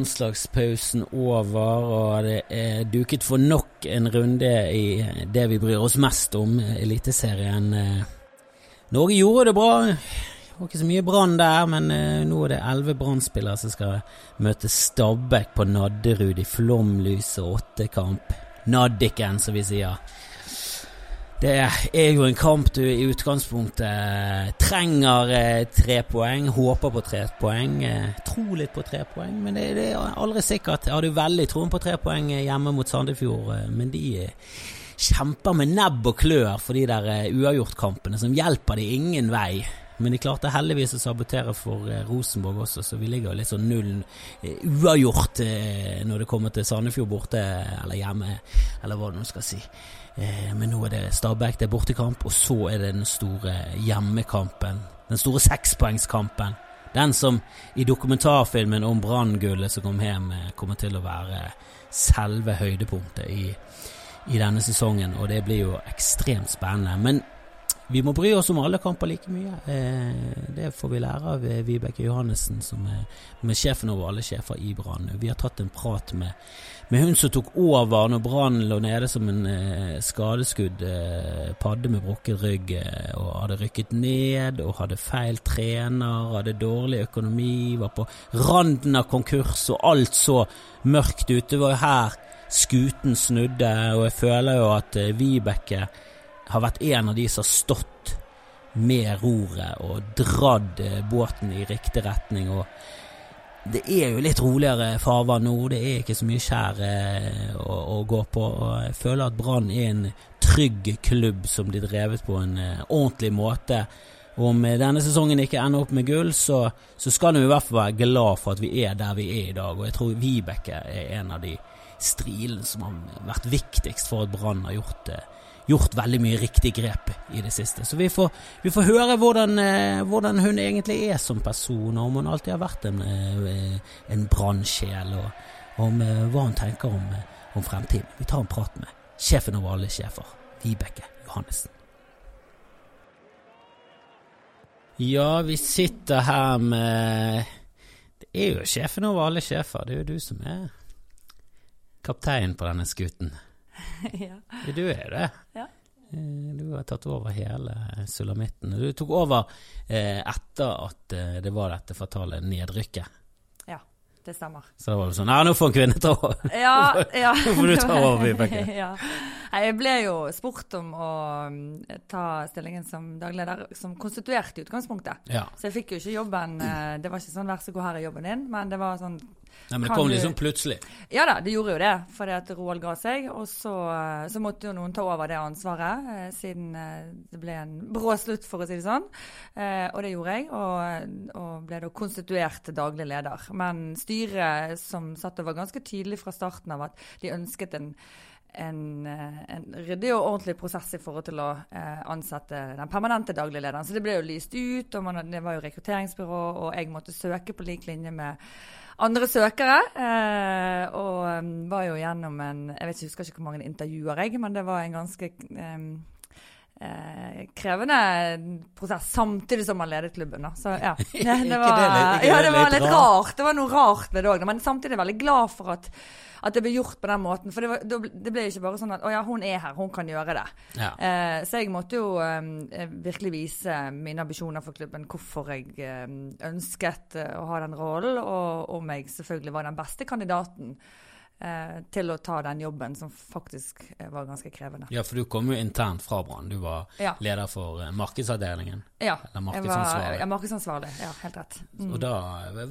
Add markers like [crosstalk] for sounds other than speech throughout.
landslagspausen over, og det er duket for nok en runde i det vi bryr oss mest om, Eliteserien. Norge gjorde det bra. Det var ikke så mye Brann der, men nå er det elleve Brann-spillere som skal møte Stabæk på Nadderud i flomlyset åttekamp. Naddiken, som vi sier. Det er jo en kamp du i utgangspunktet eh, trenger eh, tre poeng, håper på tre poeng, eh, tror litt på tre poeng, men det, det, er aldri sikkert. Jeg hadde veldig troen på tre poeng hjemme mot Sandefjord, men de kjemper med nebb og klør for de der uavgjortkampene som hjelper de ingen vei. Men de klarte heldigvis å sabotere for Rosenborg også, så vi ligger litt sånn null uavgjort når det kommer til Sandefjord borte eller hjemme, eller hva du skal si. Eh, men nå er det Stabæk, det er bortekamp, og så er det den store hjemmekampen. Den store sekspoengskampen. Den som i dokumentarfilmen om Branngullet som kom hjem, eh, kommer til å være selve høydepunktet i, i denne sesongen. Og det blir jo ekstremt spennende. Men vi må bry oss om alle kamper like mye. Eh, det får vi lære av Vibeke Johannessen, som er med sjefen over alle sjefer i Brann. Vi har tatt en prat med med hun som tok over når Brann lå nede som en eh, skadeskudd eh, padde med brukket rygg eh, og hadde rykket ned og hadde feil trener, hadde dårlig økonomi, var på randen av konkurs og alt så mørkt ute. Det var jo her skuten snudde, og jeg føler jo at eh, Vibeke har vært en av de som har stått med roret og dratt eh, båten i riktig retning. og det er jo litt roligere farvann nå. Det er ikke så mye skjær eh, å, å, gå på. og Jeg føler at Brann er en trygg klubb som blir drevet på en eh, ordentlig måte. Om denne sesongen ikke ender opp med gull, så, så skal vi i hvert fall være glad for at vi er der vi er i dag. Og jeg tror Vibeke er en av de strilene som har vært viktigst for at Brann har gjort det gjort veldig mye riktig grep i det siste. Så vi får, vi får høre hvordan, eh, hvordan, hun egentlig er som person, og om hun alltid har vært en, eh, en brannsjel, og, om eh, hva hun tenker om, om, fremtiden. Vi tar en prat med sjefen over alle sjefer, Vibeke Johannessen. Ja, vi sitter her med Det er jo sjefen over alle sjefer. Det er jo du som er kaptein på denne skuten. [laughs] ja. Du er det. Ja. Eh, du har tatt over hele sulamitten. Du tok over eh, etter at eh, det var dette fatale nedrykket. Ja, det stemmer. Så det var sånn Ja, nå får en kvinne ta over! [laughs] Ja, ja. [laughs] nå får du ta over, Vibeke. ja. Jeg ble jo spurt om å mm, ta stillingen som dagleder som konstituert i utgangspunktet. Ja. Så jeg fikk jo ikke jobben Det var ikke sånn 'vær så god, her er jobben din', men det var sånn Nei, men det kom liksom plutselig? Ja da, det gjorde jo det. Fordi at Roald ga seg. Og så, så, måtte jo noen ta over det ansvaret, eh, siden eh, det ble en brå slutt, for å si det sånn. Eh, og det gjorde jeg, og, og ble da konstituert daglig leder. Men styret som satt der, var ganske tydelig fra starten av at de ønsket en en, en, ryddig og ordentlig prosess i forhold til å eh, ansette den permanente daglige lederen. Så det ble jo lyst ut, og man, det var jo rekrutteringsbyrå, og jeg måtte søke på lik linje med andre søkere. Eh, og um, var jo gjennom en Jeg vet ikke, husker ikke hvor mange intervjuer, jeg, men det var en ganske um, eh, krevende prosess, samtidig som man ledet klubben. Da. Så ja. [laughs] Det, det var, ja, det var litt rart. Det var noe rart ved det òg. Men samtidig veldig glad for at at det ble gjort på den måten. For det, var, det ble ikke bare sånn at å ja, hun er her, hun kan gjøre det. Ja. Eh, så jeg måtte jo eh, virkelig vise mine ambisjoner for klubben, hvorfor jeg eh, ønsket eh, å ha den rollen, og om jeg selvfølgelig var den beste kandidaten til å ta den jobben som faktisk eh, var ganske krevende. Ja, for du kom jo internt fra Brann. Du var ja. leder for eh, markedsavdelingen. Ja, eller markedsansvarlig. Jeg var, ja, markedsansvarlig. Ja, helt rett. Mm. Og da,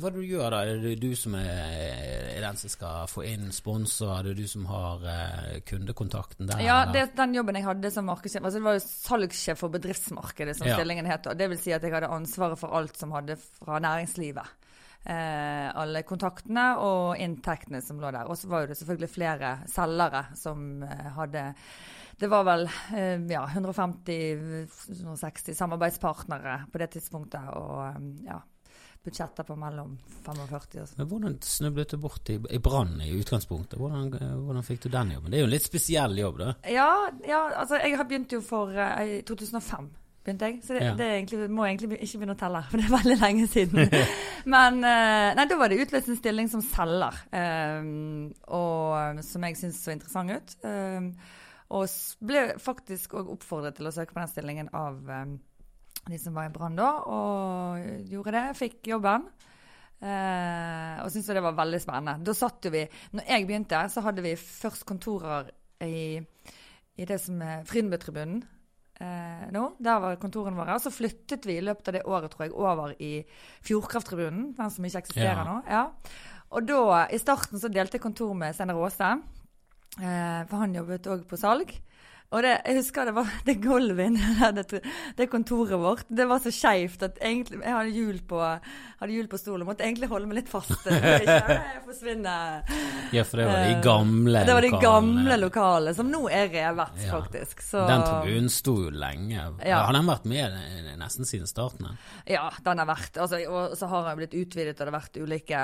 Hva du gjør da? Er det du som er, er den som skal få inn sponsor? Er det du som har uh, kundekontakten der? Ja, det, den jobben jeg hadde som markedssjef altså Det var jo salgssjef for bedriftsmarkedet, som ja. stillingen het. Det vil si at jeg hadde ansvaret for alt som hadde fra næringslivet eh, alle kontaktene og inntektene som lå der. Og så var det selvfølgelig flere selgere som eh, hadde det var vel eh, ja, 150-160 samarbeidspartnere på det tidspunktet. Og eh, ja, budsjetter på mellom 45 og Men Hvordan snublet du bort i, i Brann i utgangspunktet? Hvordan, hvordan, fikk du den jobben? Det er jo en litt spesiell jobb, da? Ja, ja altså jeg begynte jo for i eh, 2005 begynte jeg. Så det, Ja. det egentlig, må jeg egentlig ikke begynne å telle, for det er veldig lenge siden. [laughs] Men eh, nei, da var det utløst en stilling som selger, um, og som jeg syntes så interessant ut. Um, og ble faktisk òg oppfordret til å søke på den stillingen av um, de som var i Brann da, og gjorde det. Fikk jobben. Uh, og syntes det var veldig spennende. Da satt jo vi Når jeg begynte, så hadde vi først kontorer i, i det som er Frydenbø-tribunen. Eh, nå, Der var kontorene våre. Så flyttet vi i løpet av det året tror jeg, over i Fjordkrafttribunen, den som ikke eksisterer Ja. nå. Ja. Og da, i starten så delte jeg kontor med Steinar Aase. Eh, for han jobbet òg på salg. Og det, jeg husker det var [laughs] det gulvet inne det, det kontoret vårt. Det var så skeivt at egentlig Jeg hadde hjul på, på stolen. Måtte egentlig holde meg litt fast. Jeg, forsvinne. Ja, for det var de gamle gamle Det var de gamle lokalene, som nå er revet, Ja. faktisk. Så, Den tribunen sto jo lenge. Ja. Har den vært med eh, nesten siden starten? Ja, den har vært altså, Og så har den blitt utvidet, og det har vært ulike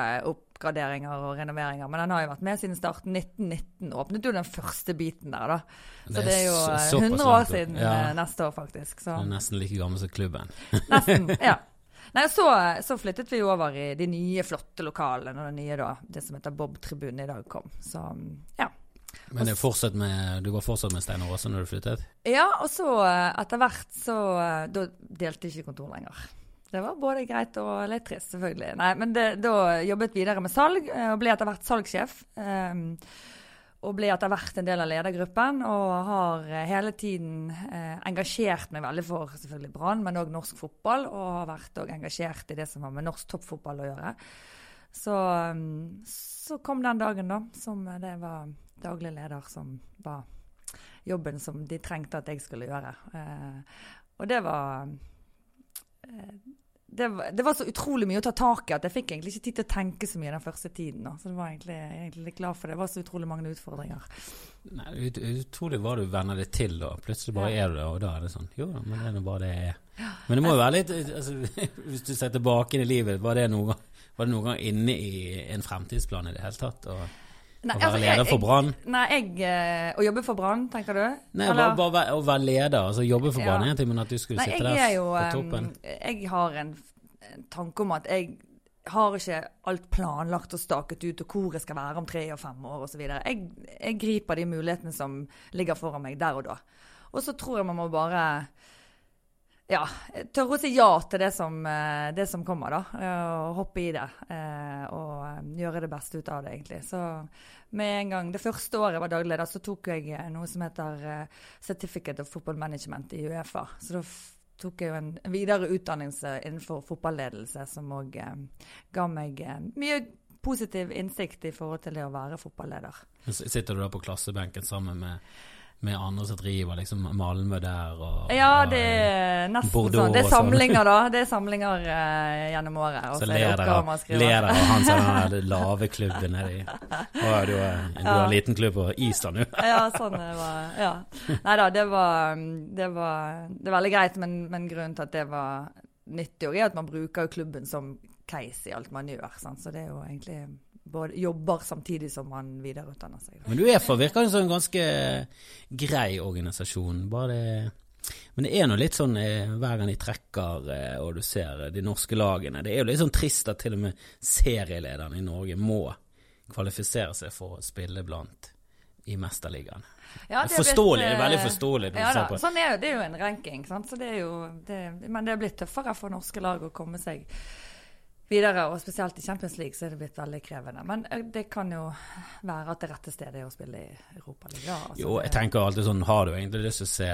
oppgraderinger og renoveringer. Men den har jo vært med siden starten. 1919 åpnet jo den første biten der, da. Så Det er jo så- eh, 100 år siden ja. eh, neste år, faktisk. Så. Den er nesten like gammel som klubben. [laughs] Nesten. ja. [laughs] Nei, så, så flyttet vi over i de nye, flotte lokalene og det nye da, det som heter Bob-tribunen i dag kom. Så ja. Men det med, du var fortsatt med Steinar Aase når du flyttet? Ja, og så eh, etter hvert så Da delte ikke kontor lenger. Det var både greit og litt trist, selvfølgelig. Nei, men det, da jobbet videre med salg, eh, og ble etter hvert salgssjef. Um, og ble etter hvert en del av ledergruppen, og har eh, hele tiden eh, engasjert meg veldig for selvfølgelig Brann, men òg norsk fotball. Og har vært òg engasjert i det som har med norsk toppfotball å gjøre. Så, mm, så kom den dagen, da, som det var daglig leder som var jobben som de trengte at jeg skulle gjøre. Eh, og det var eh, det var, det var så utrolig mye å ta tak i at jeg fikk egentlig ikke tid til å tenke så mye den første tiden. Så det var egentlig, egentlig litt glad for det. Det var så utrolig mange utfordringer. Nei, ut, utrolig hva du venner det til da. Plutselig bare er du det, og da er det sånn Jo da, men det er nå bare det jeg er. Men det må jo være litt altså, [laughs] Hvis du ser tilbake inn i livet, var det noen gang, var det noen gang inne i en fremtidsplan i det hele tatt? Å Nei, å være altså, leder jeg- for Brann? Nei, jeg eh, Å jobbe for Brann, tenker du? Nei, bare, bare å være leder, altså jobbe for Brann Ja. en ting, men at du skulle Nei, sitte der er jo på toppen Jeg har en, en tanke om at jeg har ikke alt planlagt og staket ut, og hvor jeg skal være om tre og fem år osv. Jeg, jeg griper de mulighetene som ligger foran meg der og da. Og så tror jeg man må bare ja, tørre å si ja til det som, eh, det som kommer, da. eh, Og hoppe i det. eh, Og gjøre det beste ut av det, egentlig. Så med en gang Det første året jeg var daglig leder, så tok jeg noe som heter Certificate of Football Management i Uefa. Så da tok jeg jo en videre utdannelse innenfor fotballedelse som òg ga meg mye positiv innsikt i forhold til det å være fotballeder. Sitter du da på klassebenken sammen med, med andre som driver liksom Malmö der og Ja, og- det er nesten Bordeaux sånn. Det er sånn. samlinger, da. [laughs] Det er samlinger uh, gjennom året. Og Så ler dere av, han som [laughs] har den lave klubben nedi Å, du, du har en liten klubb på Island, du. Ja, sånn det [laughs] var. Ja. Nei da, det var, det var Det er veldig greit, men, men grunnen til at det var nyttig, er at man bruker klubben som case i alt man gjør. Sant? Så det er jo egentlig både jobber samtidig som man videreutdanner seg. Da. Men for virker som en ganske grei organisasjon. Bare det Men det er nå litt sånn eh, hver gang de trekker eh, og du ser eh, de norske lagene Det er jo litt sånn trist at til og med serielederne i Norge må kvalifisere seg for å spille blant i Mesterligaen. Ja, Det er forståelig, blitt, er veldig forståelig Ja, da, sånn er det er jo en ranking, sant? Så det er jo, det, men det er blitt tøffere for norske lag å komme seg videre. Og spesielt i Champions League så er det blitt veldig krevende. Men eh, det kan jo være at det rette stedet er å spille i Europaligaen. Ja, altså, Jo, jeg tenker alltid sånn, har du egentlig lyst til å se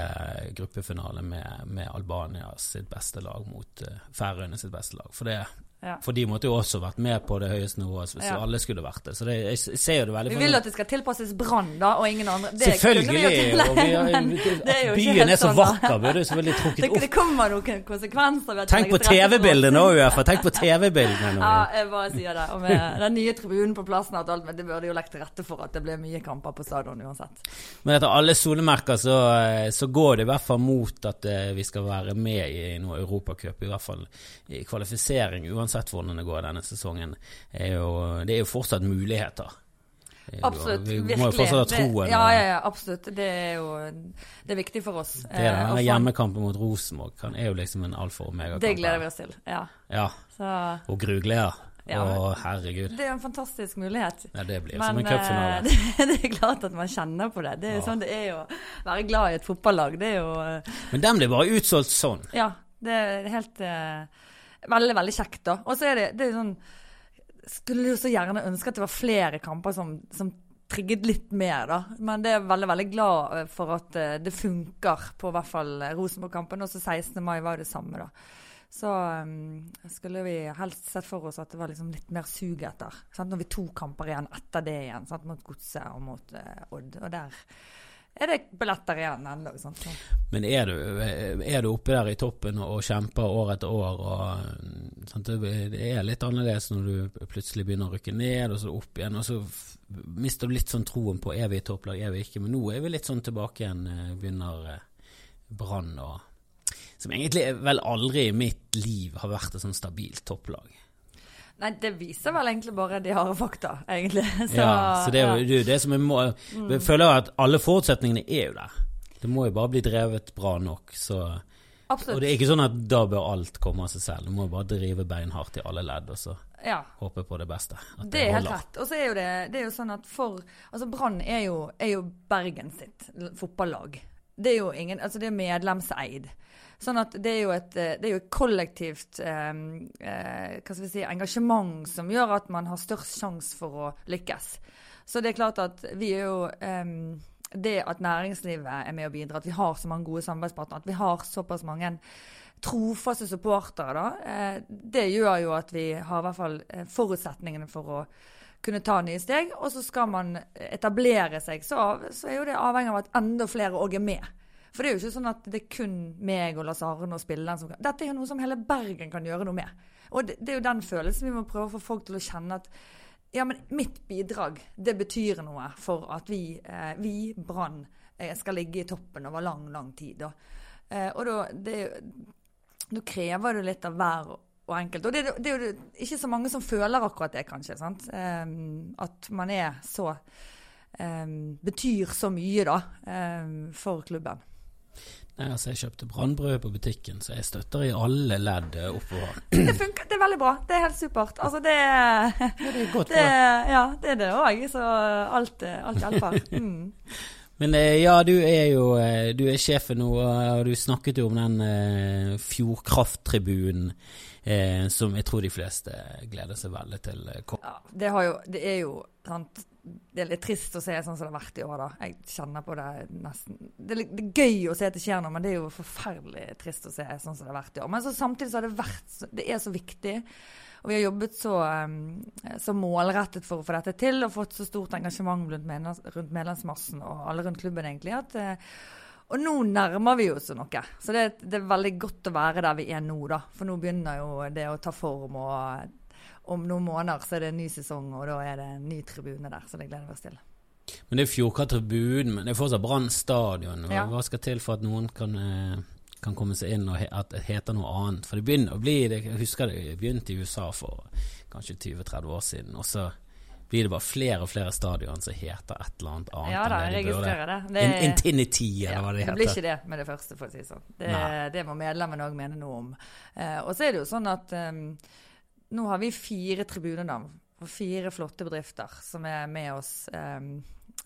gruppefinale med, med Albania sitt beste lag mot uh, Færøyene sitt beste lag? For, det, Ja. for de måtte jo også vært med på det høyeste nivået hvis Ja. alle skulle vært det. Så det, jeg ser jo det veldig Vi vil at det skal tilpasses Brann, da, og ingen andre. Det selvfølgelig! vi jo Og vi har, det er jo byen er så sånn, vakker, burde selvfølgelig trukket Det, det kommer noen konsekvenser. Tenk på TV-bildene òg, Uefa! Tenk på TV-bildene nå! [laughs] Ja, jeg bare sier det. Og med den nye tribunen på plassen og alt, men det burde jo lagt til rette for at det ble mye kamper på stadion uansett. Men etter alle solemerker så, eh, så går det i hvert fall mot at eh, vi skal være med i noe Europacup, i hvert fall i kvalifisering, uansett hvordan det går denne sesongen. Er jo, det er jo fortsatt muligheter. Absolutt. Vi virkelig. må jo fortsatt ha troen. Ja, ja, ja, absolutt. Det er jo det er viktig for oss. Det er Eh, der faen, hjemmekampen mot Rosenborg er jo liksom en alfa og omega-kamp. Det gleder vi oss til. Ja. Ja, og grugleder. Ja, Å, herregud. det er jo en fantastisk mulighet. Ja, det blir Men som en eh, cupfinale. [laughs] det, det er klart at man kjenner på det. Det er jo Ja. sånn det er å være glad i et fotballag. Det er jo eh, Men den blir bare utsolgt sånn. Ja, det er helt eh, Veldig, veldig kjekt, da. Og så er det, det er sånn Skulle jo så gjerne ønske at det var flere kamper som, som trigget litt mer, da. Men det er veldig, veldig glad eh, for at eh, det funker på hvert fall eh, Rosenborg-kampen. Og så 16. mai var det samme, da. Så um, skulle vi helst sett for oss at det var liksom litt mer sug etter. Sant? Når vi to kamper igjen etter det igjen, sant? mot Godset og mot uh, Odd. Og der er det billetter igjen ennå. Men er du, er du oppe der i toppen og kjemper år etter år, og sant, det det er litt annerledes når du plutselig begynner å rykke ned, og så opp igjen, og så mister du litt sånn troen på er vi i topplag, er vi ikke. Men nå er vi litt sånn tilbake igjen, eh, begynner eh, Brann og Som egentlig vel aldri i mitt liv har vært et sånn stabilt topplag. Nei, det viser vel egentlig bare de harde fakta, egentlig. [laughs] Så, ja, så det er jo det, er det som vi må, Vi føler at alle forutsetningene er jo der. Det må jo bare bli drevet bra nok, så Absolutt. Og det er ikke sånn at da bør alt komme av seg selv. Du må bare drive beinhardt i alle ledd, og så Ja, håpe på det beste. Det er helt rett. Og så er jo det, det er jo sånn at for Altså, Brann er er jo Bergen sitt fotballag. Det er jo ingen Altså, det er medlemseid. Sånn at det er jo et, eh, er jo et kollektivt eh, eh, si, engasjement som gjør at man har størst sjanse for å lykkes. Så det er klart at vi er jo eh, Det at næringslivet er med og bidrar, at vi har så mange gode samarbeidspartnere, at vi har såpass mange trofaste supportere, da, eh, det gjør jo at vi har i hvert fall eh, forutsetningene for å kunne ta nye steg. Og så skal man etablere seg, så, så er jo det avhengig av at enda flere òg er med. For det er jo ikke sånn at det er kun meg og Lars Arne og spilleren som kan Dette er jo noe som hele Bergen kan gjøre noe med. Og det, det er jo den følelsen vi må prøve å få folk til å kjenne at ja, men mitt bidrag, det betyr noe for at vi, eh, vi Brann, eh, skal ligge i toppen over lang, lang tid. Og, Eh, og da, det, da krever det litt av hver og enkelt. Og det, det er jo ikke så mange som føler akkurat det, kanskje. sant? Eh, at man er så um, Betyr så mye, da, um, for klubben. Nei, altså, jeg kjøpte brannbrød på butikken, så jeg støtter i alle ledd oppover. [clears throat] Det funker, det er veldig bra. Det er helt supert. Altså, det Ja, det er godt det. Ja, det er det òg. Så alt, alt hjelper. [laughs] Mm. Men eh, ja, du er jo eh, du er sjefen nå, og du snakket jo om den eh, Fjordkrafttribunen eh, som jeg tror de fleste gleder seg veldig til. eh. Ja, det, jo, det er jo sant Det er litt trist å se sånn som det har vært i år, da. Jeg kjenner på det nesten Det er, det er gøy å se at det skjer noe, men det er jo forferdelig trist å se sånn som det har vært i år. Men så samtidig så har det vært Det er så viktig. Og vi har jobbet så, så målrettet for å få dette til, og fått så stort engasjement rundt, medlems, rundt medlemsmassen og alle rundt klubben, egentlig. at eh, og nå nærmer vi oss noe. Så det, det er veldig godt å være der vi er nå, da. For nå begynner jo det å ta form, og om noen måneder så er det en ny sesong, og da er det en ny tribune der. Så det gleder vi oss til. Men det er Fjordkrafttribunen, men det er fortsatt Brann stadion. Hva, Ja. Hva skal til for at noen kan, eh, kan komme seg inn og he, at det heter noe annet? For det begynner å bli Jeg husker det begynte i USA for kanskje 20-30 år siden, og så blir det bare flere og flere stadion som heter et eller annet annet. Ja da, jeg registrerer det. det In- Infinity, eller ja, hva det heter. det blir ikke det med det første, for å si det sånn. Det må medlemmene òg mene noe om. Eh, og så er det jo sånn at um, nå har vi fire tribunenavn for fire flotte bedrifter som er med oss um,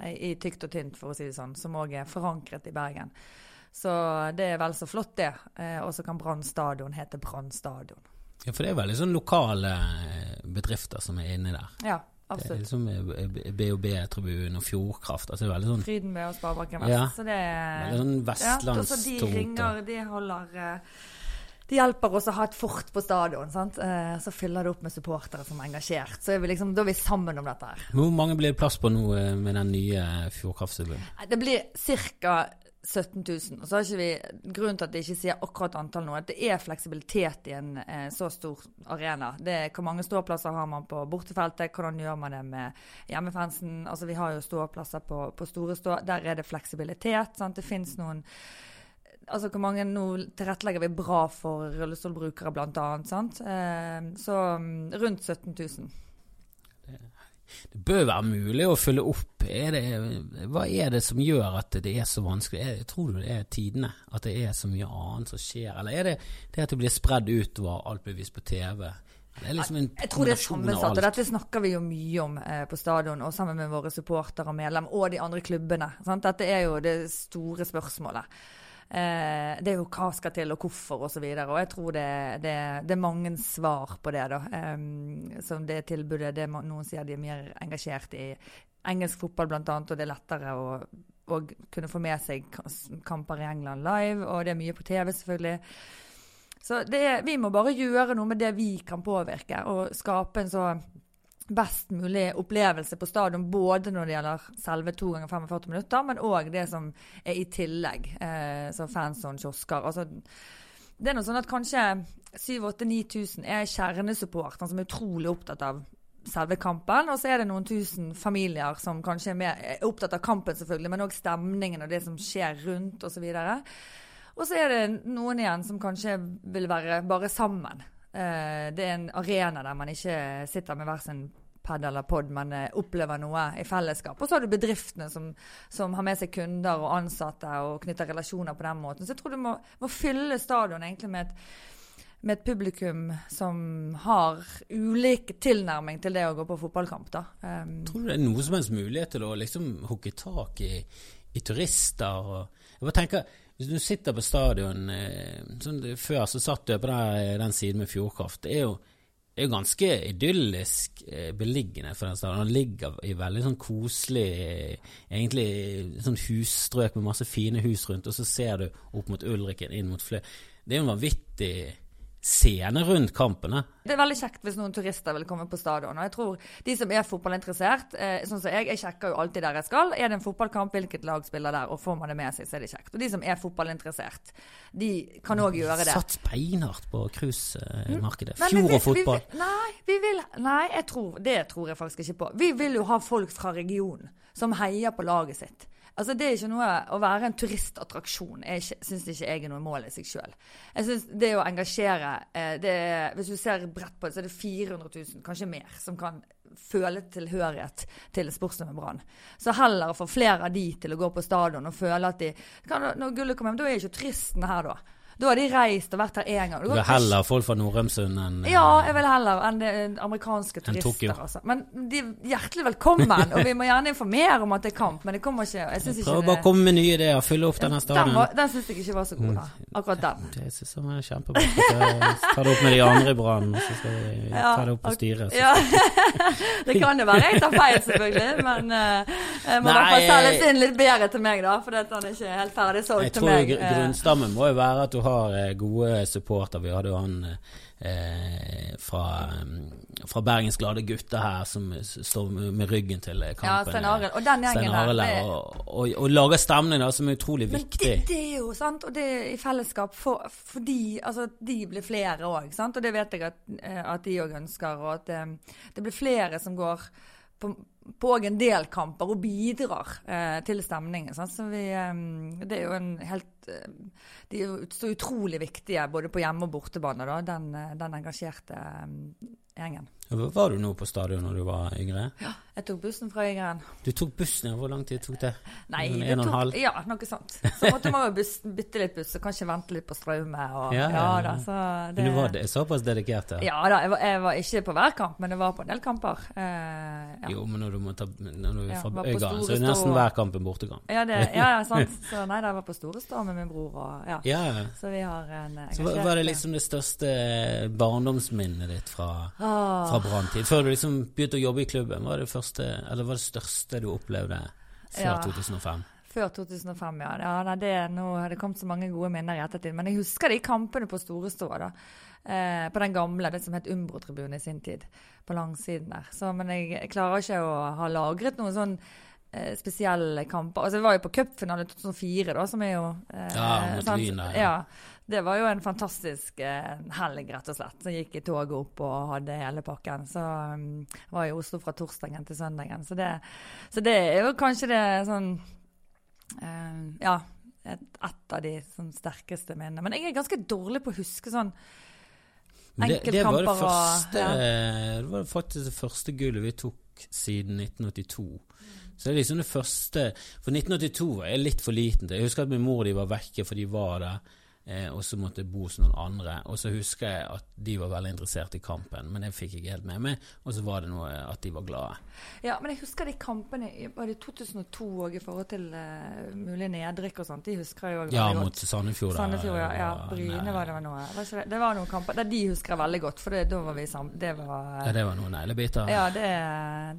i tykt og tynt, for å si det sånn, som òg er forankret i Bergen. Så det er vel så flott, det. Eh, og så kan Brann stadion hete Brann stadion. Ja, for det er veldig sånn lokale eh, bedrifter som er inni der. Ja, absolutt. Det er liksom eh, BOB-tribunen og Fjordkraft. altså veldig sånn, Frydenbø og Sparebanken Vest. Ja. Så det er veldig sånn Ja, altså de ringer, de holder De hjelper oss å ha et fort på stadion. sant? Så fyller det opp med supportere som er engasjert. Så er vi liksom, da er vi sammen om dette her. Hvor mange blir det plass på nå med den nye Fjordkraft-tribunen? Det blir ca. 17 000. Og så har ikke vi Grunnen til at jeg ikke sier akkurat antall nå, at det er fleksibilitet i en eh, så stor arena. Det Hvor mange ståplasser har man på bortefeltet? Hvordan gjør man det med hjemmefansen? Altså Vi har jo ståplasser på, på store stå. Der er det fleksibilitet. sant? Det fins noen Altså hvor mange Nå tilrettelegger vi bra for rullestolbrukere. Sant? Eh, så mm, rundt 17 000. det bør være mulig å følge opp. Er det, hva er det som gjør at det er så vanskelig? Er, tror du det er tidene? At det er så mye annet som skjer? Eller er det det at det blir spredd utover, alt blir vist på TV? Det liksom en Jeg tror det er sammensatt, og dette snakker vi jo mye om eh, på stadion, og sammen med våre supportere og medlem, og de andre klubbene. Sant? Dette er jo det store spørsmålet. Eh, det er jo hva skal til, og hvorfor, osv. Og, så og jeg tror det, det, det er mange svar på det, da. Eh, som det tilbudet det Noen sier de er mer engasjert i engelsk fotball, annet, og det er lettere å, og kunne få med seg kamper i England live, og det er mye på TV, selvfølgelig. Så det, vi må bare gjøre noe med det vi kan påvirke, og skape en så best mulig opplevelse på stadion. Både når det gjelder selve to ganger 45 minutter, men òg det som er i tillegg. Eh, så fanzone, kiosker. Altså, det er noe sånn at kanskje 7000-9000 er kjernesupporterne som er utrolig opptatt av selve kampen. Og så er det noen tusen familier som kanskje er, mer, er opptatt av kampen, selvfølgelig, men òg stemningen og det som skjer rundt osv. Og så er det noen igjen som kanskje vil være bare sammen. Eh, det er en arena der man ikke sitter med hver sin pad eller pod, men eh, opplever noe i fellesskap. Og så har du bedriftene som, som har med seg kunder og ansatte og knytter relasjoner på den måten. Så jeg tror du må, må fylle stadion egentlig med et, med et publikum som har ulik tilnærming til det å gå på fotballkamp. da. Um, Tror du det er noe som helst mulighet til å liksom hooke tak i, i turister? Og, jeg bare tenker, Hvis du sitter på stadion eh, sånn, Før så satt du på der, den siden med Fjordkraft. Det er jo, det er ganske idyllisk eh, beliggende for den stadion. Den ligger i veldig sånn koselig eh, Egentlig sånn husstrøk med masse fine hus rundt, og så ser du opp mot Ulriken, inn mot Flø. Det er jo en vanvittig scene rundt kampene. Det er veldig kjekt hvis noen turister vil komme på stadion. Og jeg tror de som er fotballinteressert, eh, sånn som jeg, jeg sjekker jo alltid der jeg skal. Er det en fotballkamp, hvilket lag spiller der, og får man det med seg, så er det kjekt. Og de som er fotballinteressert, de kan òg gjøre det. Sats beinhardt på cruisemarkedet. Men Fjord og fotball. Vi nei, vi vil, nei jeg tror, det tror jeg faktisk ikke på. Vi vil jo ha folk fra regionen som heier på laget sitt. Altså Det er ikke noe Å være en turistattraksjon syns ikke jeg er noe mål i seg sjøl. Jeg synes det å engasjere eh, det er, Hvis du ser bredt på det, så er det 400 000, kanskje mer, som kan føle tilhørighet til sportsnummer Brann. Så heller å få flere av de til å gå på stadion og føle at de kan, Når gullet kommer hjem, da er ikke turistene her, da. Da har de reist og vært her én gang. Du vil heller folk fra Nordrømsund enn eh, Ja, jeg vil heller enn det amerikanske turister, turister. Altså. Men de er hjertelig velkommen, og vi må gjerne informere om at det er kamp. Men det kommer ikke Jeg syns ikke Prøv det bare å komme med nye ideer. Fylle opp denne Den, stadion. var- den syns jeg ikke var så god, da. Akkurat den. Det synes jeg var kjempebra. Ta det opp med de andre i Brann, så skal vi Ja, ta det opp på styret. Ja. [laughs] det kan jo være jeg tar feil, selvfølgelig. Men eh, jeg må i hvert fall selges inn litt bedre til meg, da. For han er ikke helt ferdig solgt Jeg til meg. Jeg tror grunnstammen må jo være at du har eh, gode supporter. Vi hadde jo han eh, fra, eh, fra Bergens Glade Gutter her som står med, ryggen til kampen. Ja, kampen. Stein Arild. Og den gjengen. Det- der, og, og, og lager stemning da, som er utrolig Men viktig. det, det er jo sant, og det er i fellesskap for, fordi altså, de blir flere òg. Og det vet jeg at, eh, at de òg ønsker. Og at eh, det blir flere som går på, på en del kamper og bidrar eh, til stemningen. Vi, eh, det er jo en helt eh, De er så utrolig viktige både på hjemme- og bortebane, da, den, eh, den engasjerte eh, gjengen. Var du nå på stadion når du var yngre? Ja, Jeg tok bussen fra Øygarden. Du tok bussen, ja. Hvor lang tid tok det? Nei, En det en tok, halv? ja, noe sånt. Så måtte man jo bytte litt buss og kanskje vente litt på strømme Og, Ja, ja, da, så det, Men du var det- såpass dedikert? Ja. Ja da, jeg var, jeg var ikke på hver kamp, men jeg var på en del kamper. Eh, ja. Jo, men når du må ta Når du er fra ja, Øygarden, så er det nesten hver kamp en bortekamp. Ja, det, ja, ja, sant. [laughs] Så nei, da, jeg var på Storestå med min bror og ja. Ja, Så vi har en engasjert Så var det liksom det største barndomsminnet ditt fra, Åh. Fra Branntid? Før du liksom begynte å jobbe i klubben, var det første, eller var det største du opplevde før Ja. 2005? Før 2005, ja. ja nei, det, nå har det kommet så mange gode minner i ettertid. Men jeg husker de kampene på Storestå, da. Eh, på den gamle, det som het Umbro-tribunen i sin tid. På langsiden der. Så, men jeg, jeg klarer ikke å ha lagret noen sånn eh, spesielle kamper. Altså, jeg var jo på cupfinale 2004, da, som er jo eh, Ja, mot? Lyn ja. Ja. Det var jo en fantastisk eh, helg, rett og slett. Så gikk i toget opp og hadde hele pakken. Så um, var jeg i Oslo fra torsdagen til søndagen. Så det, så det er jo kanskje det sånn eh, Ja. Et, et av de sånn, sterkeste minnene. Men jeg er ganske dårlig på å huske sånn Men det, det var det Enkeltkamper og- ja. Det var faktisk det første gullet vi tok siden 1982. Så det er liksom det første For 1982 var jeg litt for liten til. Jeg husker at min mor og de var vekke, for de var der. Eh, og så måtte jeg bo hos noen andre. Og så husker jeg at de var veldig interessert i kampen, men det fikk jeg ikke helt med meg. Og så var det noe at de var glade. Ja, men jeg husker de kampene var det 2002 òg, i forhold til uh, mulig nedrykk og sånt. De husker jeg òg Ja, veldig mot. Sandefjord. Sandefjord, ja. ja. Bryne nei, var det vel noe. Det? det var noen kamper der de husker jeg veldig godt, for det, da var vi sammen. Det var Ja, det var noen neglebiter. Ja, det,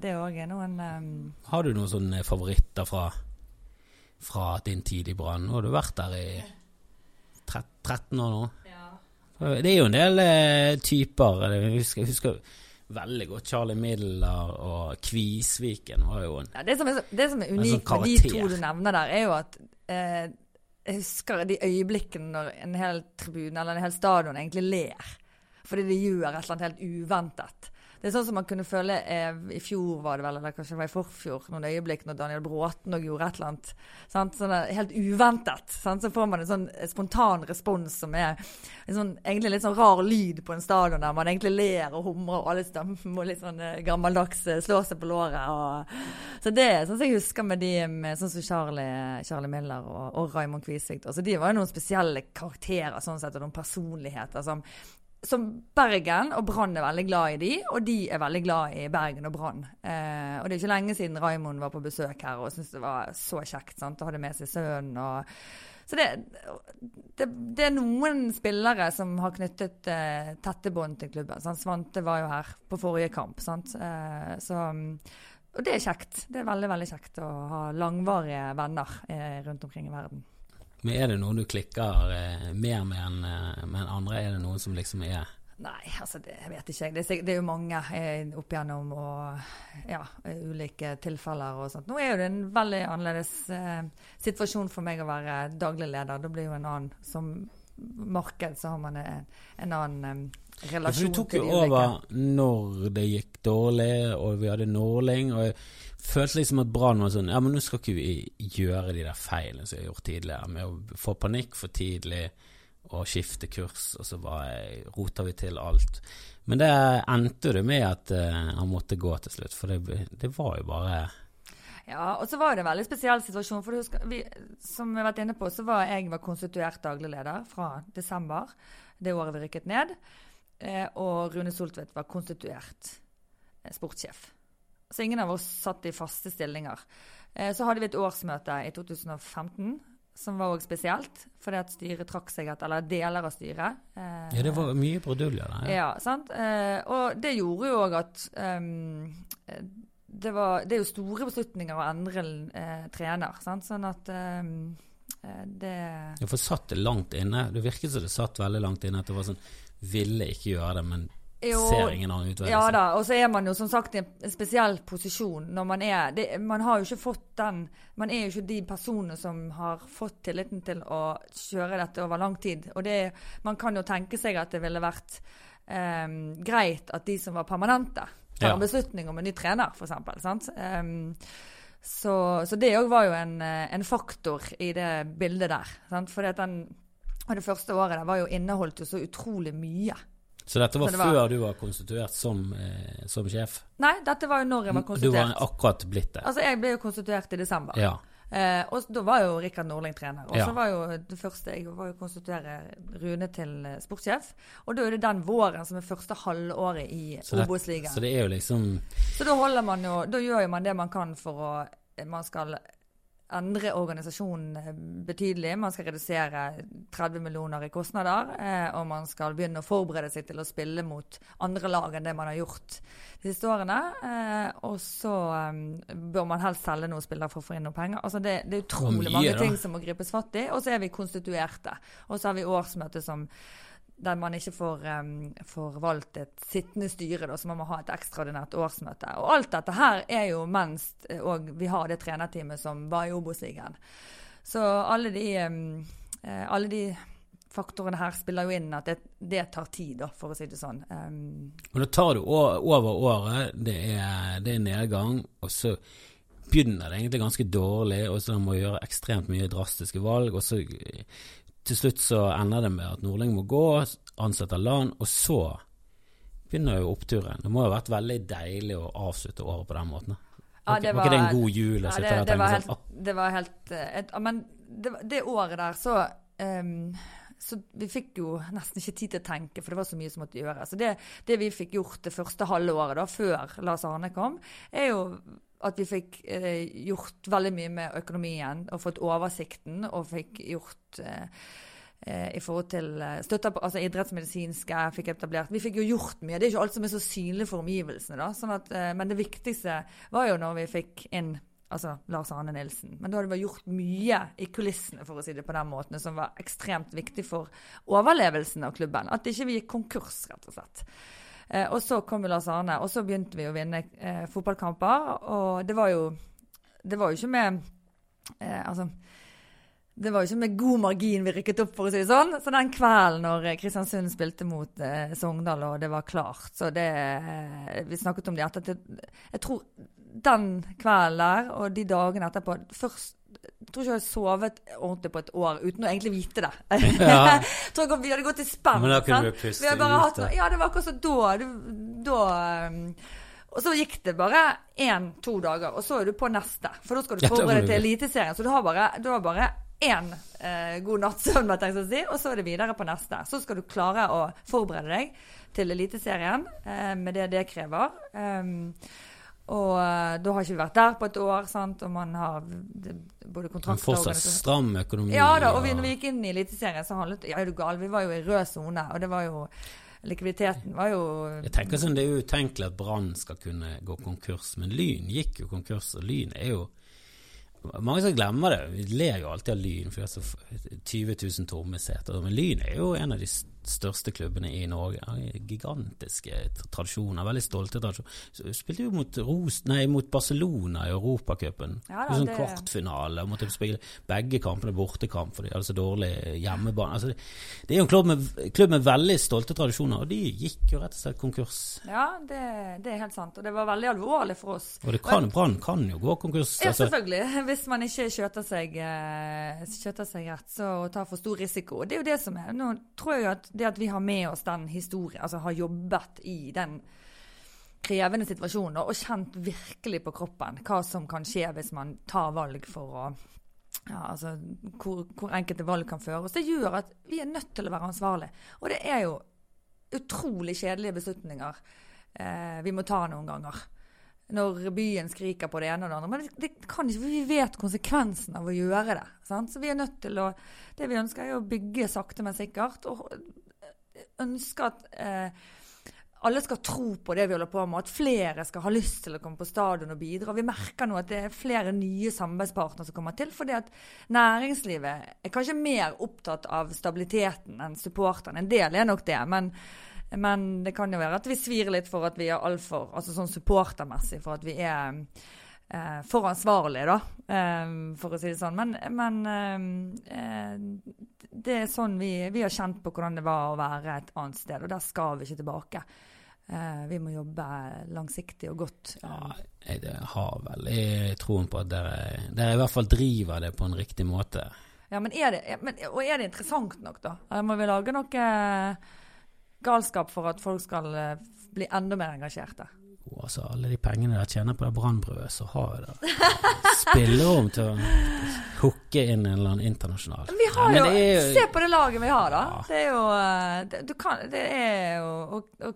det òg er noen um, Har du noen sånne favoritter fra, fra din tid i Brann? Nå har du vært der i 13 år nå. Det er jo en del eh, typer. Jeg husker, jeg husker veldig godt Charlie Midler og Kvisviken var jo en ja, det, som er, det som er unikt sånn med de to du nevner der, er jo at eh, jeg husker de øyeblikkene når en hel tribune eller en hel stadion egentlig ler. Fordi de gjør et eller annet helt uventet. Det er sånn som man kunne føle eh, i fjor, var det vel, eller kanskje det var i forfjor, noen øyeblikk når Daniel Bråten og gjorde et eller annet sant? Sånn helt uventet. Sant? Så får man en sånn spontan respons som er sånn, egentlig litt sånn rar lyd på en stadion der man egentlig ler og humrer, og alle stemmer og litt sånn eh, gammeldags eh, slår seg på låret. Og, så det er sånn som jeg husker med de med sånn som Charlie, Charlie Miller og, og Raymond Kvisvik. De var jo noen spesielle karakterer sånn sett, og noen personligheter som som Bergen og Brann er veldig glad i de, og de er veldig glad i Bergen og Brann. Eh, og det er ikke lenge siden Raimond var på besøk her og syntes det var så kjekt sant? og hadde med seg sønnen. og så det, det, det er noen spillere som har knyttet eh, tette bånd til klubben. Sant? Svante var jo her på forrige kamp. Sant? Eh, så, og det er kjekt. Det er veldig veldig kjekt å ha langvarige venner eh, rundt omkring i verden. Men er det noen du klikker eh, mer med enn eh, med enn andre? Er det noen som liksom er Nei, altså det vet ikke jeg. Det er, det er jo mange eh, opp igjennom og ja, ulike tilfeller og sånt. Nå er jo det en veldig annerledes eh, situasjon for meg å være daglig leder. Da blir jo en annen som marked, så har man en, en annen eh, Ja, de ulike. Du tok jo over når det gikk dårlig, og vi hadde nåling. Og følte liksom at Brann var sånn Ja, men nå skal ikke vi gjøre de der feilene som vi har gjort tidligere, med å få panikk for tidlig og skifte kurs, og så roter vi til alt. Men det endte det med at uh, han måtte gå til slutt, for det, det var jo bare Ja, og så var det en veldig spesiell situasjon. For husker, vi, som vi har vært inne på, så var jeg var konstituert daglig leder fra desember, det året vi rykket ned. Eh, og Rune Soltvedt var konstituert eh, sportssjef. Så ingen av oss satt i faste stillinger. Eh, så hadde vi et årsmøte i 2015 som var òg spesielt, fordi at styret trakk seg etter, eller deler av styret. eh, Ja, det var mye bruduljer der. ja, sant? Eh, og det gjorde jo òg at eh, det, var, det er jo store beslutninger å endre eh, trener. Sant? Sånn at eh, det Ja, for satt det langt inne? Det virket som det satt veldig langt inne, at det var sånn Ville ikke gjøre det, men Jo, ser ingen annen utvei. Ja liksom. da, og så er man jo som sagt i en, spesiell posisjon når man er det, Man har jo ikke fått den Man er jo ikke de personene som har fått tilliten til å kjøre dette over lang tid. Og det, man kan jo tenke seg at det ville vært um, greit at de som var permanente, tar Ja. en beslutning om en ny trener, f.eks. sant? Um, så, så det òg var jo en, en faktor i det bildet der. Sant? Fordi at den det første året der var jo inneholdt jo så utrolig mye. Så dette var, Så det var- før du var konstituert som, eh, som sjef? Nei, dette var jo når jeg var konstituert. Du var akkurat blitt det? Altså, jeg ble jo konstituert i desember. Ja. Eh, og da var jo Rikard Norling trener. Og så Ja. var jo det første jeg var jo konstituere Rune til eh, sportssjef. Og da er det den våren som er første halvåret i Obos-ligaen. Så det er jo liksom Så da holder man jo Da gjør man det man kan for å Man skal endre organisasjonen betydelig. Man skal redusere 30 millioner i kostnader. Eh, og man skal begynne å forberede seg til å spille mot andre lag enn det man har gjort de siste årene. Eh, og så eh, bør man helst selge noen spillere for å få inn noen penger. Altså det, det er utrolig mye, mange da. ting som må gripes fatt i. Og så er vi konstituerte. Og så har vi årsmøte som der man ikke får, um, får valgt et sittende styre, da, så man må ha et ekstraordinært årsmøte. Og alt dette her er jo mens eh, vi har det trenerteamet som var i Obos-ligaen. Så alle de, um, alle de faktorene her spiller jo inn at det, det tar tid, da, for å si det sånn. Um, Og da tar du over året, det er, det er nedgang, og så begynner det egentlig ganske dårlig, og så må du gjøre ekstremt mye drastiske valg, og så til slutt så ender det med at Nordling må gå, ansetter Land, og så begynner jo oppturen. Det må jo ha vært veldig deilig å avslutte året på den måten. Ja, Var ikke- var ikke det en god jul Ja, det, det, var helt, sånn det var helt eh, et, Men det, det året der, så um, Så vi fikk jo nesten ikke tid til å tenke, for det var så mye som måtte gjøres. Så det, det vi fikk gjort det første halve året, da, før Lars Arne kom, er jo at vi fikk eh, gjort veldig mye med økonomien og fått oversikten og fikk gjort eh, eh, i forhold til eh, støtta på, altså idrettsmedisinske fikk etablert. Vi fikk jo gjort mye. Det er ikke alt som er så synlig for omgivelsene. da, sånn at, eh, Men det viktigste var jo når vi fikk inn altså Lars Arne Nilsen. Men da hadde vi gjort mye i kulissene, for å si det på den måten, som var ekstremt viktig for overlevelsen av klubben. At ikke vi gikk konkurs, rett og slett. Eh, og så kom jo Lars Arne, og så begynte vi å vinne eh, fotballkamper. Og det var jo Det var jo ikke med eh, Altså det var jo ikke med god margin vi rykket opp, for å si det sånn. Så den kvelden når eh, Kristiansund spilte mot eh, Sogndal, og det var klart Så det eh, Vi snakket om det etter at Jeg tror den kvelden der og de dagene etterpå først jeg tror ikke jeg har sovet ordentlig på et år uten å egentlig vite det. [laughs] Ja. jeg tror Vi hadde gått i spenn. Men da kunne du puste ut, hatt, ja, det var akkurat som da. Da um, og så gikk det bare én-to dager, og så er du på neste. For da skal du forberede deg til. Eliteserien. Så du har bare, du har bare én eh, god natts søvn, si, og så er det videre på neste. Så skal du klare å forberede deg til Eliteserien eh, med det det krever. Um, og eh, da har ikke vi vært der på et år, sant? og man har både Men kontrakter og fortsatt stram økonomi. ja da, og vi, når vi gikk inn i Eliteserien, så handlet Ja, er du gal? Vi var jo i rød sone, og det var jo Likviditeten var jo Jeg tenker sånn, Det er utenkelig at Brann skal kunne gå konkurs, men Lyn gikk jo konkurs, og Lyn er jo Mange som glemmer det. Vi ler jo alltid av Lyn, for det er så 20 000 tomme seter. Men Lyn er jo en av de s- største klubbene i Norge. Gigantiske tradisjoner, veldig stolte tradisjoner. Så Spilte jo mot, Ros, nei, mot Barcelona i Europacupen. Ja da, sånn det- kvartfinale. Måtte spille begge kampene bortekamp, for de hadde så dårlig hjemmebane. Altså, det, det er jo en klubb med, klubb med veldig stolte tradisjoner, og de gikk jo rett og slett konkurs. Ja, det, det er helt sant. Og det var veldig alvorlig for oss. Og kan, Brann kan jo gå konkurs. Ja, altså. selvfølgelig. [laughs] Hvis man ikke skjøter seg, eh, skjøter seg rett så, og tar for stor risiko. Det er jo det som er. Nå tror jeg at det at vi har med oss den historien, altså har jobbet i den krevende situasjonen og kjent virkelig på kroppen hva som kan skje hvis man tar valg for å ja, altså hvor, hvor enkelte valg kan føre oss. Det gjør at vi er nødt til å være ansvarlige. Og det er jo utrolig kjedelige beslutninger eh, vi må ta noen ganger. Når byen skriker på det ene og det andre. Men det, det kan ikke, for vi vet konsekvensen av å gjøre det. Sant? Så vi er nødt til å Det vi ønsker, er å bygge sakte, men sikkert. Og ønske at eh, alle skal tro på det vi holder på med, at flere skal ha lyst til å komme på stadion og bidra. Vi merker nå at det er flere nye samarbeidspartnere som kommer til, fordi at næringslivet er kanskje mer opptatt av stabiliteten enn supporterne. En del er nok det, men, men det kan jo være at vi svir litt for at vi er altfor altså sånn supportermessig, for at vi er for ansvarlig, da, eh, for å si det sånn. Men, men eh, eh, det er sånn vi, vi har kjent på hvordan det var å være et annet sted, og der skal vi ikke tilbake. Eh, vi må jobbe langsiktig og godt. Ja, jeg har jeg troen på at dere, dere i hvert fall driver det på en riktig måte. Ja, men er det, men, og er det interessant nok, da? Må vi lage noe galskap for at folk skal eh, bli enda mer engasjerte? Jo, altså Alle de pengene dere tjener på det brannbrødet, så har jo det spillerom til å hooke inn en eller annen internasjonal. Vi har ja, jo, jo, Se på det laget vi har, da. Ja. Det er jo eh, det, du kan, det er jo å, å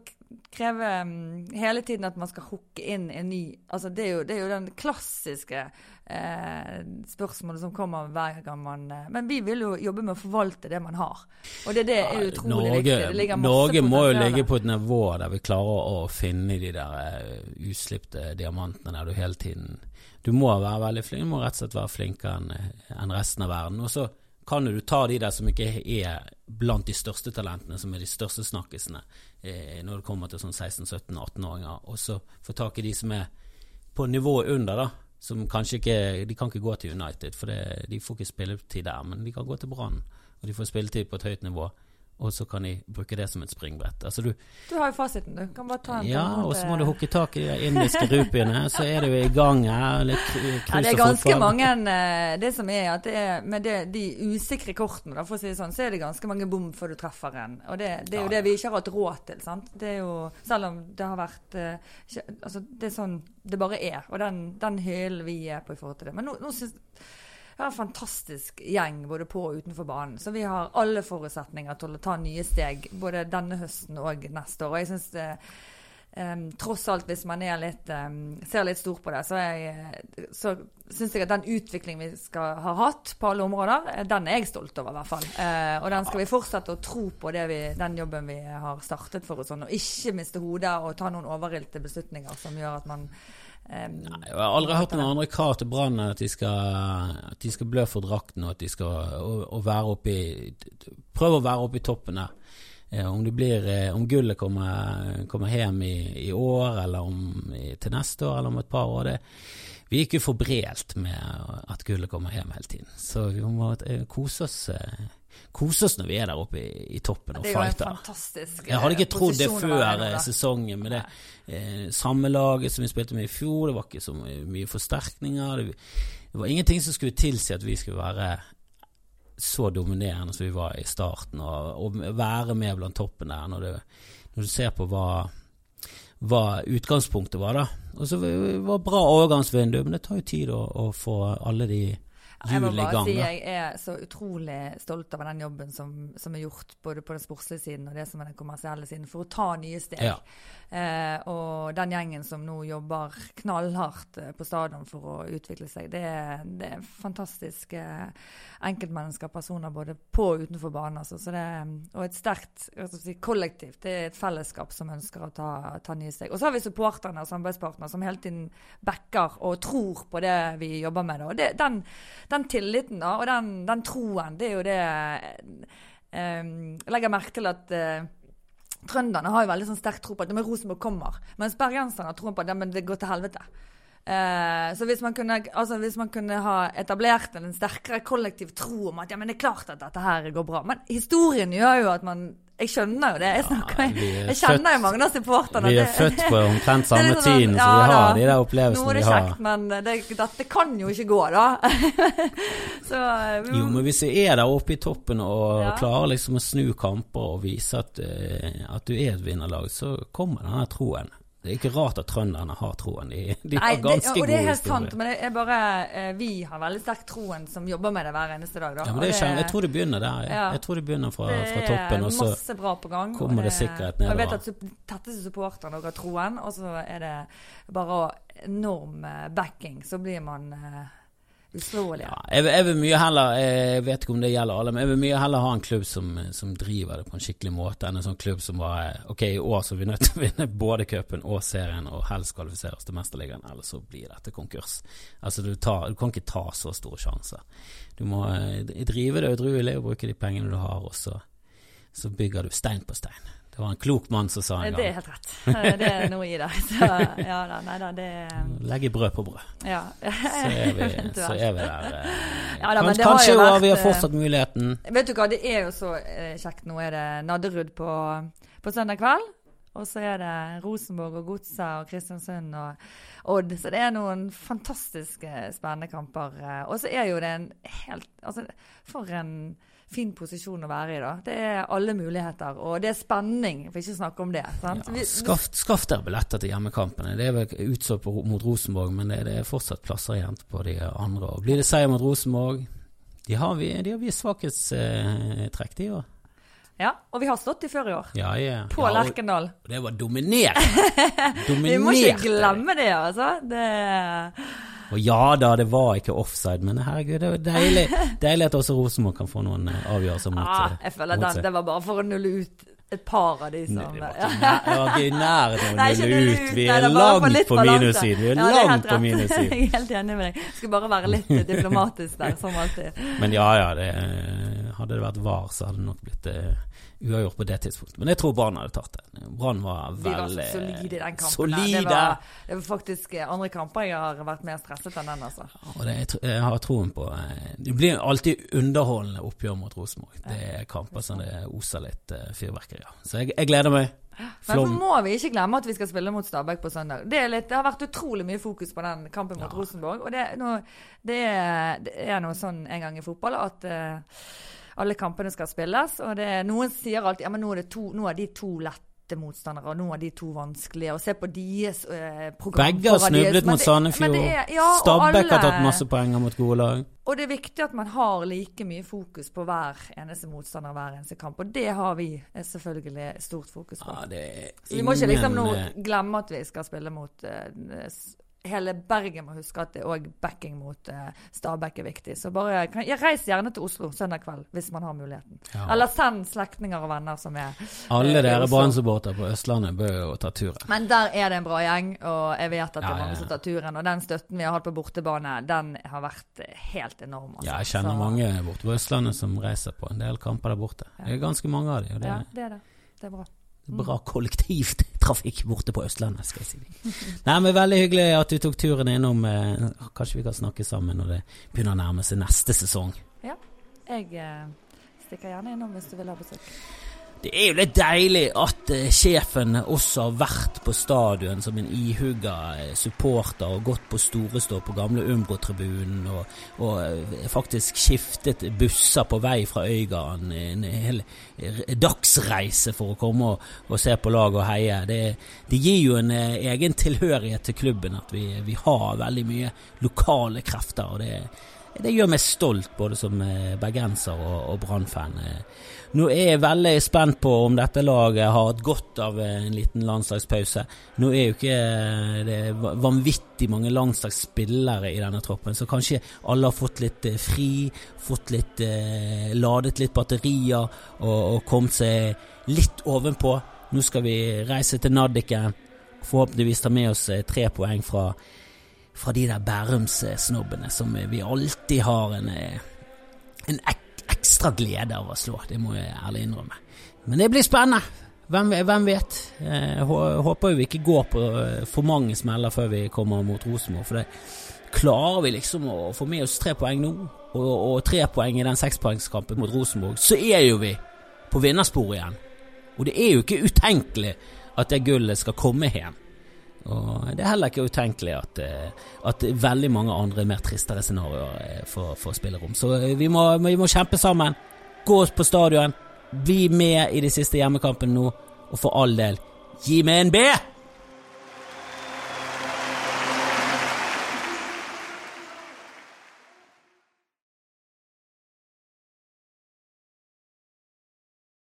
kreve mm, hele tiden at man skal hooke inn en ny altså Det er jo, det er jo den klassiske eh, spørsmålet som kommer hver gang man eh, Men vi vil jo jobbe med å forvalte det man har. Og det, det er utrolig Norge, viktig. Det Norge må jo ligge på et nivå der vi klarer å finne de der eh, uslipte diamantene der du hele tiden Du må være veldig flink, du må rett og slett være flinkere enn eh, resten av verden. Og så kan du ta de der som ikke er blant de største talentene, som er de største snakkisene når det kommer til sånn 16-17-18-åringer, og så få tak i de som er på nivået under, da. Som kanskje ikke De kan ikke gå til United, for det, de får ikke spilletid der, men de kan gå til Brann, og de får spilletid på et høyt nivå. Og så kan de bruke det som et springbrett. Altså du, Du har jo fasiten, du. Kan bare ta en ja, og så må du hooke tak i de indiske rupiene, så er du i gang her. Litt Ja, det er ganske mange eh, Det som er at det er med det, de usikre kortene, da, for å si det sånn, så er det ganske mange bom før du treffer en. Og det, det er jo Ja. det vi ikke har hatt råd til. sant? Det er jo, Selv om det har vært eh, Altså, det er sånn det bare er. Og den, den hylen vi er på i forhold til det. Men nå, nå syns vi har en fantastisk gjeng både på og utenfor banen. Så vi har alle forutsetninger til å ta nye steg både denne høsten og neste år. Og jeg synes det, um, tross alt, hvis man litt, um, ser litt stort på det, så, jeg- så syns jeg at den utviklingen vi skal ha hatt på alle områder, eh, den er jeg stolt over, i hvert fall. Uh, og den skal vi fortsette å tro på vi, den jobben vi har startet for oss, og ikke miste hodet og ta noen overilte beslutninger som gjør at man em, Jeg har aldri hørt noen andre krav til Brann at at de skal blø for drakten, og at de skal og, og være oppe i Prøve å være oppe i toppen der. Eh, om, det blir, eh, om gullet kommer, kommer hjem i, i år, eller om, i, til neste år, eller om et par år det, Vi er ikke forbrelt med at gullet kommer hjem hele tiden. Så vi må eh, kose oss, eh, kose oss når vi er der oppe i, i toppen og Det er jo en fighter. fantastisk Jeg hadde ikke eh, trodd det før eh, sesongen med det eh, samme laget som vi spilte med i fjor. Det var ikke så mye forsterkninger. Det, det var ingenting som skulle tilsi at vi skulle være så dominerende som vi var i starten, og, og være med blant toppen der når, du, når du ser på hva, hva utgangspunktet var, da. Og så var det bra overgangsvindu, men det tar jo tid å, å få alle de Jeg må bare si jeg er så utrolig stolt over den jobben som, som er gjort både på den sportslige siden og det som er den kommersielle siden, for å ta nye steg. Ja. Eh, og den gjengen som nå jobber knallhardt eh, på stadion for å utvikle seg, det er, det er fantastiske enkeltmennesker, personer både på og utenfor banen. Altså. Så det, og et sterkt si, kollektivt. Det er et fellesskap som ønsker å ta, ta nye steg. Og så har vi supporterne og samarbeidspartnere som hele tiden backer og tror på det vi jobber med. Da. Og det, den, den tilliten da, og den, den troen, det er jo det eh, Jeg legger merke til at eh, Trønderne har jo veldig sånn sterk tro på at det med Rosenborg kommer. Mens bergenserne har troen på at men det går til helvete. Eh, så hvis man, kunne, altså hvis man kunne ha etablert en sterkere kollektiv tro om at ja, men det er klart at dette her går bra. Men historien gjør jo at man Jeg skjønner jo det. Jeg, snakker, er jeg kjenner jo mange av supporterne. Vi er født på omtrent [laughs] samme sånn, tiden, så vi har de der opplevelsene vi har. Nå er det kjekt, men det, dette kan jo ikke gå, da. [laughs] så vi, Jo, men hvis jeg er der oppe i toppen og Ja. klarer liksom å snu kamper og vise at, eh, at du er et vinnerlag, så kommer denne troen. Det er ikke rart at trønderne har troen. De, de Nei, har ganske det, og det er helt sant, men det er bare eh, vi har veldig sterk troen som jobber med det hver eneste dag. Da. Ja, men det er det- jeg tror det begynner der. Jeg, Ja. jeg tror det begynner fra, det fra toppen. Og så bra på gang. kommer det sikkerhet og Jeg vet at tetteste supporterne har troen, og så er det bare enorm eh, backing. Så blir man uh, uslåelig. ja, jeg, jeg vil mye heller Jeg vet ikke om det gjelder alle, men jeg vil mye heller ha en klubb som, som driver det på en skikkelig måte, enn en sånn klubb som bare Ok, i år så er vi nødt til å vinne både cupen og serien, og helst kvalifisere oss til Mesterligaen, ellers så blir dette konkurs. Altså, du, tar, du kan ikke ta så store sjanser. Du må eh, drive det udruelig og bruke de pengene du har, og så, så bygger du stein på stein. Det var en klok mann som sa en gang. Det er helt rett. Eh, Det er noe i det. [laughs] Så ja da, nei da, det Legge brød på brød. Ja. Så er vi, [laughs] så er vi der. eh. Ja da, men Kanskje, det har vært, vi har eh, fortsatt muligheten. Vet du hva, det er jo så kjekt. Nå er det Nadderud på, på søndag kveld. Og så er det Rosenborg og Godset og Kristiansund og Odd. Så det er noen fantastiske spennende kamper. Og så er jo det en helt Altså, for en fin posisjon å være i, da. Det er alle muligheter, og det er spenning, for ikke å snakke om det. Sant? Ja, skaff, skaff dere billetter til hjemmekampene. Det er vel utsolgt mot Rosenborg, men det, det er fortsatt plasser igjen på de andre. Og blir det seier mot Rosenborg De har, vi, de har vi svakhetstrekk, de òg. Ja, og vi har stått i før i år. Ja, ja. På ja, Lerkendal. det var dominert! [laughs] Vi må ikke glemme det, altså. Det Og ja da, det var ikke offside, men herregud, det var deilig, deilig at også Rosenborg kan få noen eh, avgjørelser mot, seg. Ja, Jeg føler den, det var bare for å nulle ut et par av de som Nei, Det var ikke i nærheten av å nulle ut. Vi er langt på minussiden. Vi er Ja, langt på minussiden. [laughs] Jeg er helt enig med deg. Skal bare være litt diplomatisk der, som alltid. [laughs] Men ja, ja, det, eh, hadde det vært VAR, så hadde det nok blitt uavgjort på det tidspunktet. Men jeg tror Brann hadde tatt det. Brann var veldig De var solide i den kampen. Solide. Det, var, det var faktisk eh, andre kamper jeg har vært mer stresset enn den, altså. Og det, jeg, jeg, har troen på Det blir alltid underholdende oppgjør mot Rosenborg. Det er kamper som det oser litt uh, fyrverkeri av. Så jeg, jeg gleder meg. Men så må vi ikke glemme at vi skal spille mot Stabæk på søndag. Det, litt, det, har vært utrolig mye fokus på den kampen mot ja. Rosenborg. Og det, no, det, er, det, er, noe sånn en gang i fotball at uh, alle kampene skal spilles. Og noen sier alltid ja, men nå er, to, nå er de to lette motstandere, og nå er de to vanskelige. Og se på deres eh, program. Begge har snublet mot Sandefjord. Ja, Stabæk har tatt masse poenger mot gode lag. Og det er viktig at man har like mye fokus på hver eneste motstander hver eneste kamp. Og det har vi selvfølgelig stort fokus på. Ja, Så vi må ikke liksom nå eh, glemme at vi skal spille mot uh, hele Bergen må huske at det òg backing mot uh, Stabæk er viktig. Så bare kan, jeg reis gjerne til Oslo søndag kveld hvis man har muligheten. Ja. Eller send slektninger og venner som er Alle uh, dere Brann-supportere på Østlandet bør jo ta turen. Men der er det en bra gjeng, og jeg vet at det er mange som tar turen. Og den støtten vi har hatt på bortebane, den har vært helt enorm. Altså. Ja, jeg kjenner Så, mange borte på Østlandet som reiser på en del kamper der borte. Det er ganske mange av dem. Det, ja, det er det. Det er bra. Bra kollektivtrafikk borte på Østlandet, skal jeg si. Nei, men Veldig hyggelig at du tok turen innom. Eh, kanskje vi kan snakke sammen når det begynner å nærme seg neste sesong. Ja, jeg eh, stikker gjerne innom hvis du vil ha besøk. Det er jo litt deilig at uh, sjefen også har vært på stadion som en ihugga uh, supporter og gått på Storestå på gamle Umbro-tribunen og, og uh, faktisk skiftet busser på vei fra Øygarden. En hel dagsreise for å komme og, og se på lag og heie. Det, det gir jo en egen tilhørighet til klubben at vi, vi har veldig mye lokale krefter. og det, det gjør meg stolt både som bergenser og, og Brann-fan. Nå er jeg veldig spent på om dette laget har hatt godt av en liten landslagspause. Nå er jo ikke eh, det vanvittig mange landslagsspillere i denne troppen, så kanskje alle har fått litt eh, fri, fått litt eh, ladet litt batterier og, og kommet seg litt ovenpå. Nå skal vi reise til Naddiken, forhåpentligvis ta med oss eh, tre poeng fra, fra de der Bærums-snobbene som vi alltid har en, en ekkel ekstra glede av å slå, det må jeg ærlig innrømme. Men det blir spennende. Hvem, hvem vet? Jeg håper vi ikke går på eh, for mange smeller før vi kommer mot Rosenborg. For det klarer vi liksom å få med oss tre poeng nå, og, og tre poeng i den sekspoengskampen mot Rosenborg, så er jo vi på vinnersporet igjen. Og det er jo ikke utenkelig at det gullet skal komme hjem. Og det er heller ikke utenkelig at, eh, at veldig mange andre mer tristere scenarioer eh, får, spille spillerom. Så eh, vi må, vi må, kjempe sammen. Gå oss på stadion. Bli med i de siste hjemmekampene nå. Og for all del, gi meg en B!